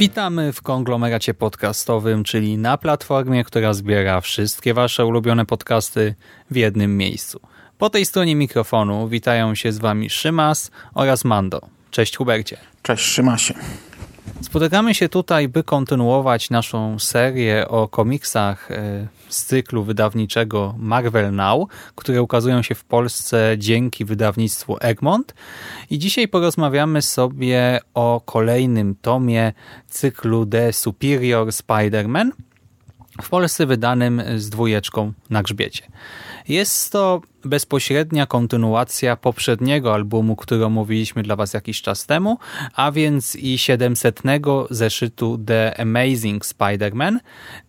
Witamy w konglomeracie podcastowym, czyli na platformie, która zbiera wszystkie Wasze ulubione podcasty w jednym miejscu. Po tej stronie mikrofonu witają się z Wami Szymas oraz Mando. Cześć Hubercie. Cześć Szymasie. Spotykamy się tutaj, by kontynuować naszą serię o komiksach e, z cyklu wydawniczego Marvel Now, które ukazują się w Polsce dzięki wydawnictwu Egmont. I dzisiaj porozmawiamy sobie o kolejnym tomie cyklu The Superior Spider-Man, w Polsce wydanym z dwójeczką na grzbiecie. Jest to bezpośrednia kontynuacja poprzedniego albumu, który omówiliśmy dla Was jakiś czas temu, a więc i 700 zeszytu The Amazing Spider-Man.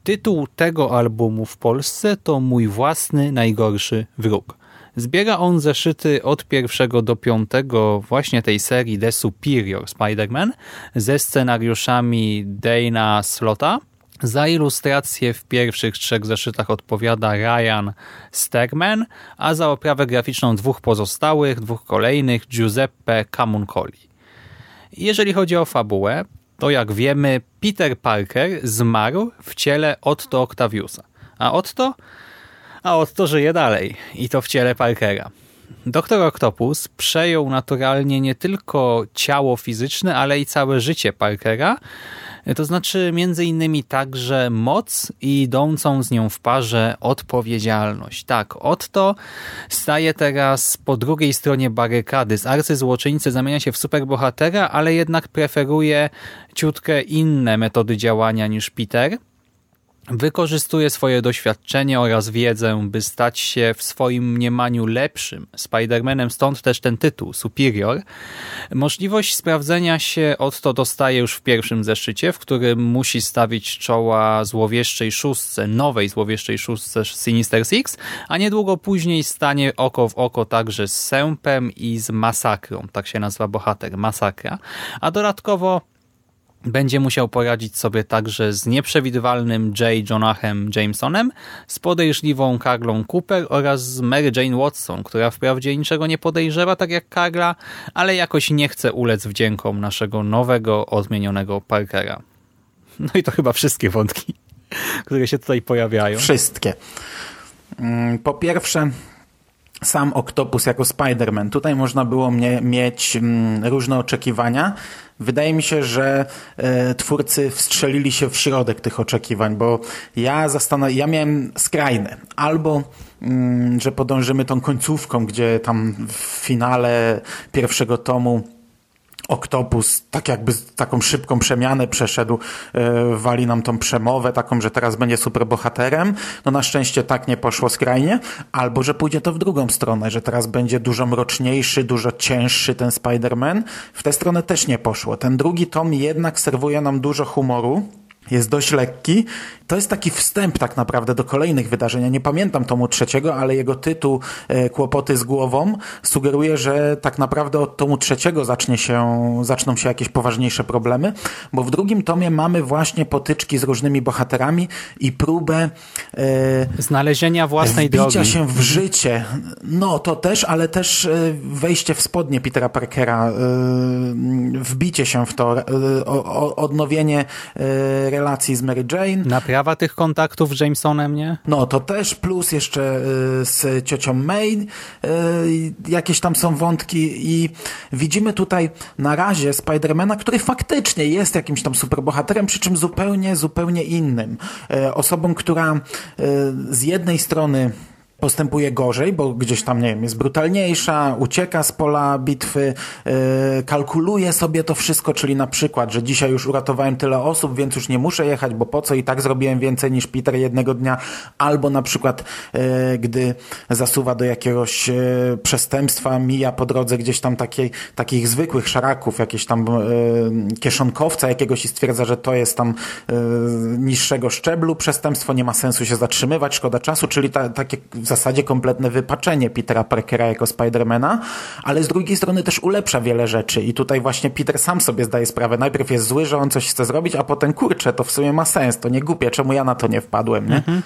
Tytuł tego albumu w Polsce to Mój własny najgorszy wróg. Zbiera on zeszyty od pierwszego do piątego właśnie tej serii The Superior Spider-Man ze scenariuszami Dana Slota, za ilustrację w pierwszych trzech zeszytach odpowiada Ryan Stegman, a za oprawę graficzną dwóch pozostałych, dwóch kolejnych Giuseppe Camuncoli. Jeżeli chodzi o fabułę, to jak wiemy Peter Parker zmarł w ciele Otto Octaviusa. A Otto? A Otto żyje dalej i to w ciele Parkera. Doktor Octopus przejął naturalnie nie tylko ciało fizyczne, ale i całe życie Parkera, to znaczy między innymi także moc i idącą z nią w parze odpowiedzialność. Tak, Otto staje teraz po drugiej stronie barykady. Z arcyzłoczyńcy zamienia się w superbohatera, ale jednak preferuje ciutkę inne metody działania niż Peter – Wykorzystuje swoje doświadczenie oraz wiedzę, by stać się w swoim mniemaniu lepszym Spider-Manem, stąd też ten tytuł, Superior. Możliwość sprawdzenia się Otto dostaje już w pierwszym zeszycie, w którym musi stawić czoła złowieszczej szóstce, nowej złowieszczej szóstce Sinister Six, a niedługo później stanie oko w oko także z Sępem i z Masakrą, tak się nazywa bohater, Masakra. A dodatkowo będzie musiał poradzić sobie także z nieprzewidywalnym J. Jonachem Jamesonem, z podejrzliwą Carlą Cooper oraz z Mary Jane Watson, która wprawdzie niczego nie podejrzewa, tak jak Carla, ale jakoś nie chce ulec wdziękom naszego nowego, odmienionego Parkera. No i to chyba wszystkie wątki, które się tutaj pojawiają. Wszystkie. Mm, po pierwsze, sam Octopus jako Spider-Man. Tutaj można było mnie, mieć mm, różne oczekiwania. Wydaje mi się, że e, twórcy wstrzelili się w środek tych oczekiwań, bo ja, ja miałem skrajne. Albo, mm, że podążymy tą końcówką, gdzie tam w finale pierwszego tomu Oktopus tak jakby taką szybką przemianę przeszedł, yy, wali nam tą przemowę taką, że teraz będzie superbohaterem. No na szczęście tak nie poszło skrajnie, albo że pójdzie to w drugą stronę, że teraz będzie dużo mroczniejszy, dużo cięższy ten Spider-Man. W tę stronę też nie poszło. Ten drugi tom jednak serwuje nam dużo humoru, jest dość lekki. To jest taki wstęp tak naprawdę do kolejnych wydarzeń. Ja nie pamiętam tomu trzeciego, ale jego tytuł e, Kłopoty z głową sugeruje, że tak naprawdę od tomu trzeciego zacznie się, zaczną się jakieś poważniejsze problemy, bo w drugim tomie mamy właśnie potyczki z różnymi bohaterami i próbę e, znalezienia własnej drogi. się w życie. No to też, ale też e, wejście w spodnie Petera Parkera, e, wbicie się w to, e, odnowienie relacji relacji z Mary Jane. Naprawa tych kontaktów z Jamesonem, nie? No, to też, plus jeszcze y, z ciocią May y, jakieś tam są wątki i widzimy tutaj na razie Spidermana, który faktycznie jest jakimś tam superbohaterem, przy czym zupełnie, zupełnie innym. Y, osobą, która z jednej strony postępuje gorzej, bo gdzieś tam, nie wiem, jest brutalniejsza, ucieka z pola bitwy, yy, kalkuluje sobie to wszystko, czyli na przykład, że dzisiaj już uratowałem tyle osób, więc już nie muszę jechać, bo po co? I tak zrobiłem więcej niż Peter jednego dnia, albo na przykład, yy, gdy zasuwa do jakiegoś yy, przestępstwa, mija po drodze gdzieś tam takiej, takich zwykłych szaraków, jakieś tam yy, kieszonkowca jakiegoś i stwierdza, że to jest tam yy, niższego szczeblu przestępstwo, nie ma sensu się zatrzymywać, szkoda czasu, czyli ta, takie w zasadzie kompletne wypaczenie Petera Parkera jako Spidermana, ale z drugiej strony też ulepsza wiele rzeczy i tutaj właśnie Peter sam sobie zdaje sprawę. Najpierw jest zły, że on coś chce zrobić, a potem kurczę, to w sumie ma sens, to nie głupie, czemu ja na to nie wpadłem, nie? Mhm.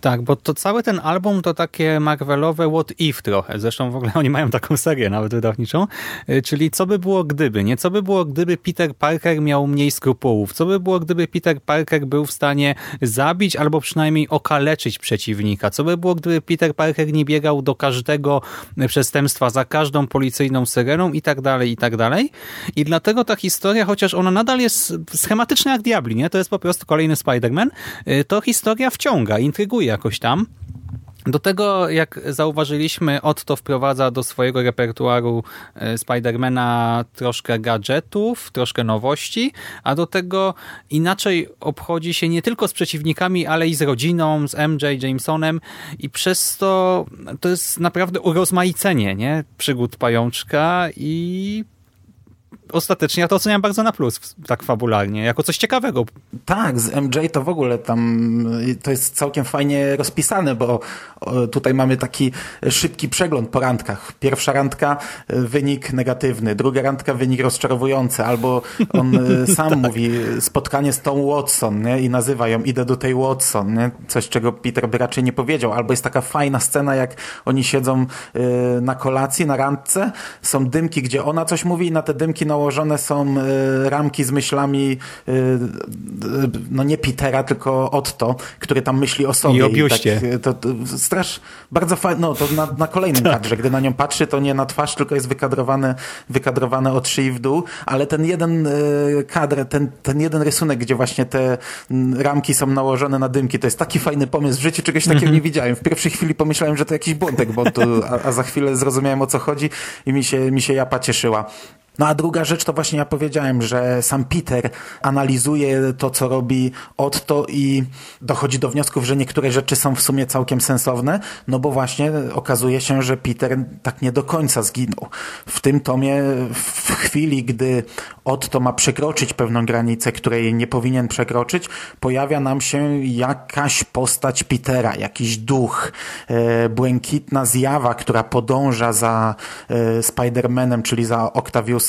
Tak, bo to cały ten album to takie Marvelowe what if trochę. Zresztą w ogóle oni mają taką serię nawet wydawniczą. Y, czyli co by było gdyby, nie? Co by było gdyby Peter Parker miał mniej skrupułów? Co by było gdyby Peter Parker był w stanie zabić albo przynajmniej okaleczyć przeciwnika? Co by było gdyby Peter Parker nie biegał do każdego przestępstwa za każdą policyjną syreną i tak dalej, i tak dalej? I dlatego ta historia, chociaż ona nadal jest schematyczna jak diabli, nie? To jest po prostu kolejny Spider-Man, y, to historia wciąga, intryguje jakoś tam. Do tego, jak zauważyliśmy, Otto wprowadza do swojego repertuaru e, Spidermana troszkę gadżetów, troszkę nowości, a do tego inaczej obchodzi się nie tylko z przeciwnikami, ale i z rodziną, z MJ, Jamesonem i przez to to jest naprawdę urozmaicenie nie? przygód pajączka i ostatecznie ja to oceniam bardzo na plus, tak fabularnie, jako coś ciekawego. Tak, z MJ to w ogóle tam to jest całkiem fajnie rozpisane, bo tutaj mamy taki szybki przegląd po randkach. Pierwsza randka, wynik negatywny, druga randka, wynik rozczarowujący, albo on e, sam tak. mówi spotkanie z tą Watson nie? i nazywa ją idę do tej Watson, nie? coś czego Peter by raczej nie powiedział, albo jest taka fajna scena, jak oni siedzą e, na kolacji, na randce, są dymki, gdzie ona coś mówi i na te dymki na nałożone są e, ramki z myślami e, no nie Petera, tylko Otto, który tam myśli o sobie. I o biuście. I tak, to, to strasz, bardzo fajne, no to na, na kolejnym tak. kadrze, gdy na nią patrzy, to nie na twarz, tylko jest wykadrowane, wykadrowane od szyi w dół, ale ten jeden e, kadr, ten, ten jeden rysunek, gdzie właśnie te ramki są nałożone na dymki, to jest taki fajny pomysł. W życiu czegoś takiego mm -hmm. nie widziałem. W pierwszej chwili pomyślałem, że to jakiś błądek, bo to, a, a za chwilę zrozumiałem o co chodzi i mi się, mi się japa cieszyła. No a druga rzecz to właśnie ja powiedziałem, że sam Peter analizuje to, co robi Otto i dochodzi do wniosków, że niektóre rzeczy są w sumie całkiem sensowne, no bo właśnie okazuje się, że Peter tak nie do końca zginął. W tym tomie, w chwili, gdy Otto ma przekroczyć pewną granicę, której nie powinien przekroczyć, pojawia nam się jakaś postać Petera, jakiś duch, e, błękitna zjawa, która podąża za e, Spider-Manem, czyli za Octavius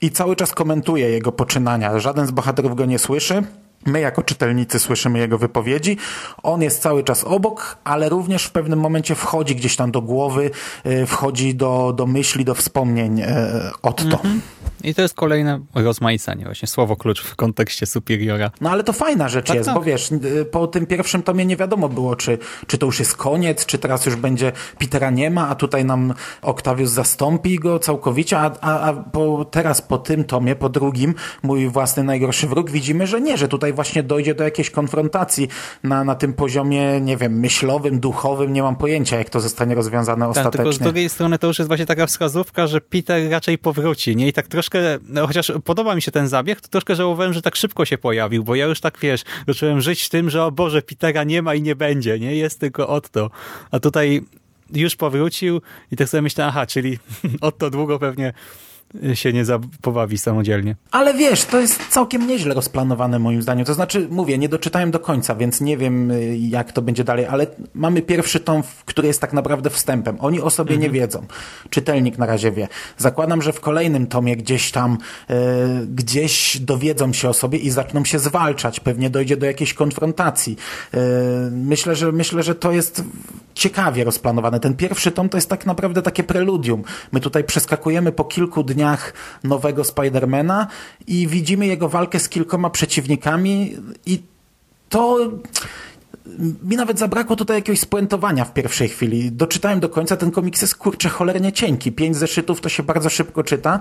i cały czas komentuje jego poczynania. Żaden z bohaterów go nie słyszy. My jako czytelnicy słyszymy jego wypowiedzi. On jest cały czas obok, ale również w pewnym momencie wchodzi gdzieś tam do głowy, y, wchodzi do, do myśli, do wspomnień y, Otto. -hmm. I to jest kolejne rozmaicanie, właśnie słowo klucz w kontekście Superiora. No ale to fajna rzecz tak, jest, tak. bo wiesz, y, po tym pierwszym tomie nie wiadomo było, czy, czy to już jest koniec, czy teraz już będzie Petera nie ma, a tutaj nam Octavius zastąpi go całkowicie, a, a, a po, teraz po tym tomie, po drugim, mój własny najgorszy wróg, widzimy, że nie, że tutaj właśnie dojdzie do jakiejś konfrontacji na, na tym poziomie, nie wiem, myślowym, duchowym, nie mam pojęcia, jak to zostanie rozwiązane tak, ostatecznie. Tylko z drugiej strony to już jest właśnie taka wskazówka, że Peter raczej powróci, nie? I tak troszkę, no, chociaż podoba mi się ten zabieg, to troszkę żałowałem, że tak szybko się pojawił, bo ja już tak, wiesz, zacząłem żyć tym, że o Boże, Petera nie ma i nie będzie, nie? Jest tylko Otto. A tutaj już powrócił i tak sobie myślę, aha, czyli Otto długo pewnie się nie pobawi samodzielnie. Ale wiesz, to jest całkiem nieźle rozplanowane moim zdaniem. To znaczy, mówię, nie doczytałem do końca, więc nie wiem y, jak to będzie dalej, ale mamy pierwszy tom, który jest tak naprawdę wstępem. Oni o sobie mhm. nie wiedzą. Czytelnik na razie wie. Zakładam, że w kolejnym tomie gdzieś tam, e, gdzieś dowiedzą się o sobie i zaczną się zwalczać. Pewnie dojdzie do jakiejś konfrontacji. E, myślę, że myślę, że to jest ciekawie rozplanowane. Ten pierwszy tom to jest tak naprawdę takie preludium. My tutaj przeskakujemy po kilku dniach nowego Spidermana i widzimy jego walkę z kilkoma przeciwnikami i to mi nawet zabrakło tutaj jakiegoś spuentowania w pierwszej chwili. Doczytałem do końca, ten komiks jest kurczę cholernie cienki. Pięć zeszytów to się bardzo szybko czyta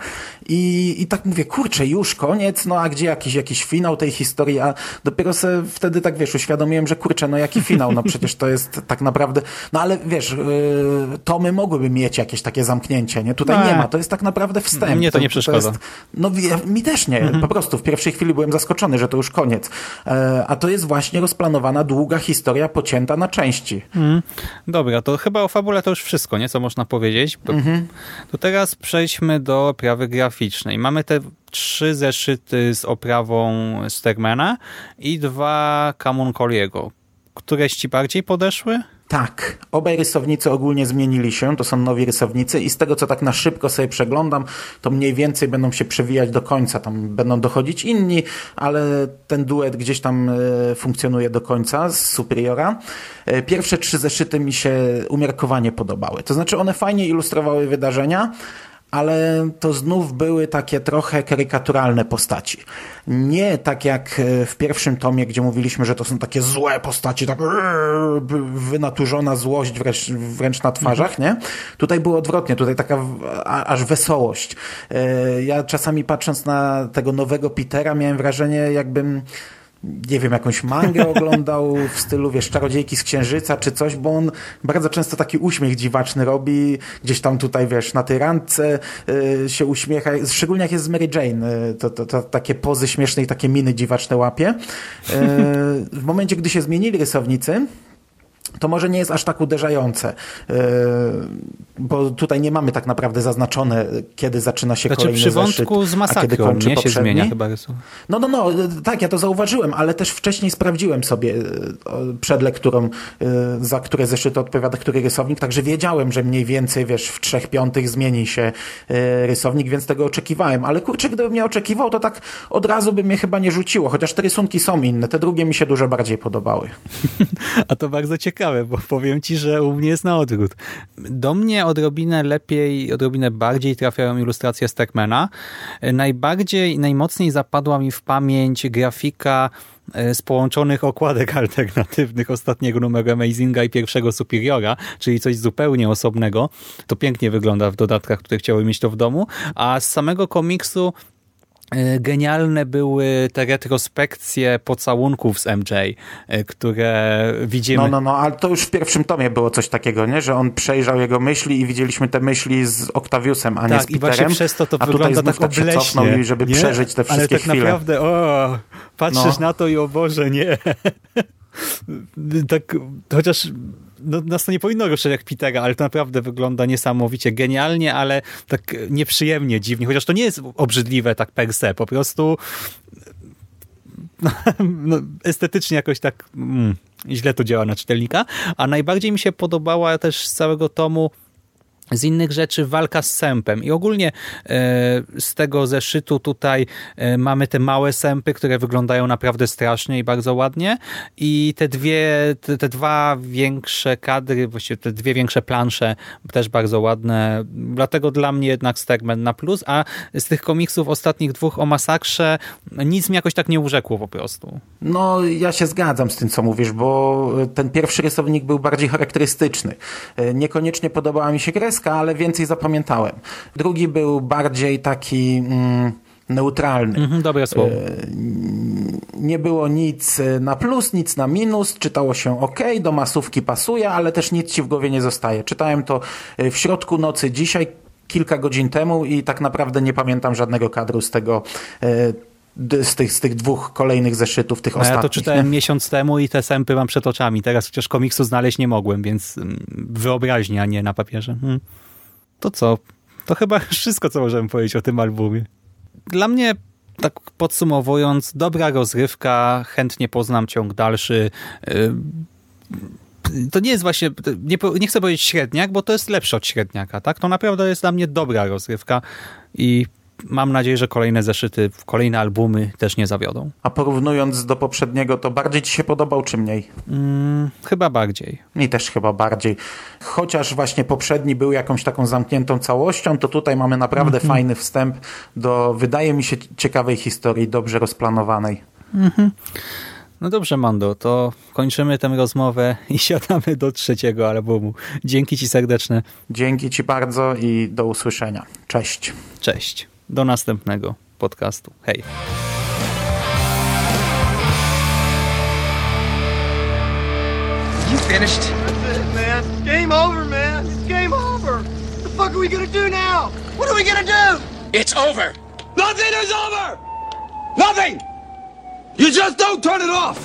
i, i tak mówię, kurczę, już koniec, no a gdzie jakiś, jakiś finał tej historii, a dopiero se wtedy tak wiesz, uświadomiłem, że kurczę, no jaki finał, no przecież to jest tak naprawdę, no ale wiesz, yy, tomy mogłyby mieć jakieś takie zamknięcie, nie? Tutaj Nie. nie ma, to jest tak naprawdę wstęp. Mnie to nie przeszkadza. jest, no mi też nie, po prostu w pierwszej chwili byłem zaskoczony, że to już koniec. E, a to jest właśnie rozplanowana długa historia pocięta na części. Dobra, to chyba o fabule to już wszystko, nie? Co można powiedzieć. To, to teraz przejdźmy do oprawy graficznej. Mamy te trzy zeszyty z oprawą Stegmana i dwa Kamun Colliego. Któreś ci bardziej podeszły? Tak, obaj rysownicy ogólnie zmienili się, to są nowi rysownicy i z tego, co tak na szybko sobie przeglądam, to mniej więcej będą się przewijać do końca. Tam będą dochodzić inni, ale ten duet gdzieś tam e, funkcjonuje do końca z Superiora. E, Pierwsze trzy zeszyty mi się umiarkowanie podobały. To znaczy one fajnie ilustrowały wydarzenia, ale to znów były takie trochę karykaturalne postaci. Nie tak jak e, w pierwszym tomie, gdzie mówiliśmy, że to są takie złe postaci, tak eee, wynaturzona złość wręcz, wręcz na twarzach, nie? Tutaj było odwrotnie, tutaj taka aż wesołość. E, Ja czasami patrząc na tego nowego Petera miałem wrażenie, jakbym nie wiem, jakąś mangę oglądał w stylu, wiesz, Czarodziejki z Księżyca czy coś, bo on bardzo często taki uśmiech dziwaczny robi, gdzieś tam tutaj, wiesz, na tej randce y, się uśmiecha, szczególnie jak jest z Mary Jane, y, to, to, to takie pozy śmieszne i takie miny dziwaczne łapie. Y, w momencie, gdy się zmienili rysownicy, to może nie jest aż tak uderzające, yy, bo tutaj nie mamy tak naprawdę zaznaczone, kiedy zaczyna się Znaczy kolejny przy zeszyt, wątku z a kiedy masakrą, kończy nie? Się poprzedni. zmienia chyba rysunek. No, no, no, tak, ja to zauważyłem, ale też wcześniej sprawdziłem sobie e, przed lekturą, e, za które zeszyty odpowiada który rysownik, także wiedziałem, że mniej więcej, wiesz, w trzech piątych zmieni się e, rysownik, więc tego oczekiwałem, ale kurczę, gdybym nie oczekiwał, to tak od razu by mnie chyba nie rzuciło, chociaż te rysunki są inne, te drugie mi się dużo bardziej podobały. A to bardzo ciekawe, bo powiem ci, że u mnie jest na odwrót. Do mnie odrobinę lepiej, odrobinę bardziej trafiają ilustracje Stegmana. Najbardziej, najmocniej zapadła mi w pamięć grafika e, z połączonych okładek alternatywnych ostatniego numeru Amazinga i pierwszego Superiora, czyli coś zupełnie osobnego. To pięknie wygląda w dodatkach, które chciały mieć to w domu. A z samego komiksu Genialne były te retrospekcje pocałunków z MJ, e, które widzimy. No, no, no, ale to już w pierwszym tomie było coś takiego, nie? Że on przejrzał jego myśli i widzieliśmy te myśli z Octaviusem, a nie tak, z i właśnie Peterem. przez to to a wygląda znów tak tak obleśnie. cofnął, i żeby nie? przeżyć te Ale wszystkie tak chwile. naprawdę, o, patrzysz No. na to i o Boże, nie. tak, chociaż no, nas to nie powinno ruszać jak Petera, ale to naprawdę wygląda niesamowicie genialnie, ale tak nieprzyjemnie, dziwnie, chociaż to nie jest obrzydliwe tak per se, po prostu no, estetycznie jakoś tak mm, źle to działa na czytelnika, a najbardziej mi się podobała też z całego tomu z innych rzeczy walka z sępem i ogólnie e, z tego zeszytu tutaj e, mamy te małe sępy, które wyglądają naprawdę strasznie i bardzo ładnie i te dwie, te, te dwa większe kadry, właściwie te dwie większe plansze też bardzo ładne, dlatego dla mnie jednak Stegman na plus, a z tych komiksów ostatnich dwóch o masakrze nic mi jakoś tak nie urzekło po prostu. No, ja się zgadzam z tym, co mówisz, bo ten pierwszy rysownik był bardziej charakterystyczny. E, Niekoniecznie podobała mi się kreska, ale więcej zapamiętałem. Drugi był bardziej taki mm, neutralny. Mhm, dobre słowo. Nie było nic e, na plus, nic na minus, czytało się ok, do masówki pasuje, ale też nic ci w głowie nie zostaje. Czytałem to e, w środku nocy dzisiaj, kilka godzin temu i tak naprawdę nie pamiętam żadnego kadru z tego e, z tych, z tych dwóch kolejnych zeszytów, tych A ostatnich. ja to czytałem nie? miesiąc temu i te sępy mam przed oczami. Teraz przecież komiksu znaleźć nie mogłem, więc mm, wyobraźnia, a nie na papierze. Hmm. To co? To chyba wszystko, co możemy powiedzieć o tym albumie. Dla mnie, tak podsumowując, dobra rozrywka, chętnie poznam ciąg dalszy. Yy, To nie jest właśnie, nie, nie chcę powiedzieć średniak, bo to jest lepsze od średniaka, tak? To naprawdę jest dla mnie dobra rozrywka i mam nadzieję, że kolejne zeszyty, kolejne albumy też nie zawiodą. A porównując do poprzedniego, to bardziej ci się podobał czy mniej? Mm, chyba bardziej. Mi też chyba bardziej. Chociaż właśnie poprzedni był jakąś taką zamkniętą całością, to tutaj mamy naprawdę fajny wstęp do, wydaje mi się, ciekawej historii, dobrze rozplanowanej. No dobrze, Mando, to kończymy tę rozmowę i siadamy do trzeciego albumu. Dzięki Ci serdeczne. Dzięki Ci bardzo i do usłyszenia. Cześć. Cześć. Do następnego podcastu. Hej. You finished? That's it, man. Game over, man. It's game over. What the fuck are we gonna do now? What are we gonna do? It's over. Nothing is over. Nothing. You just don't turn it off.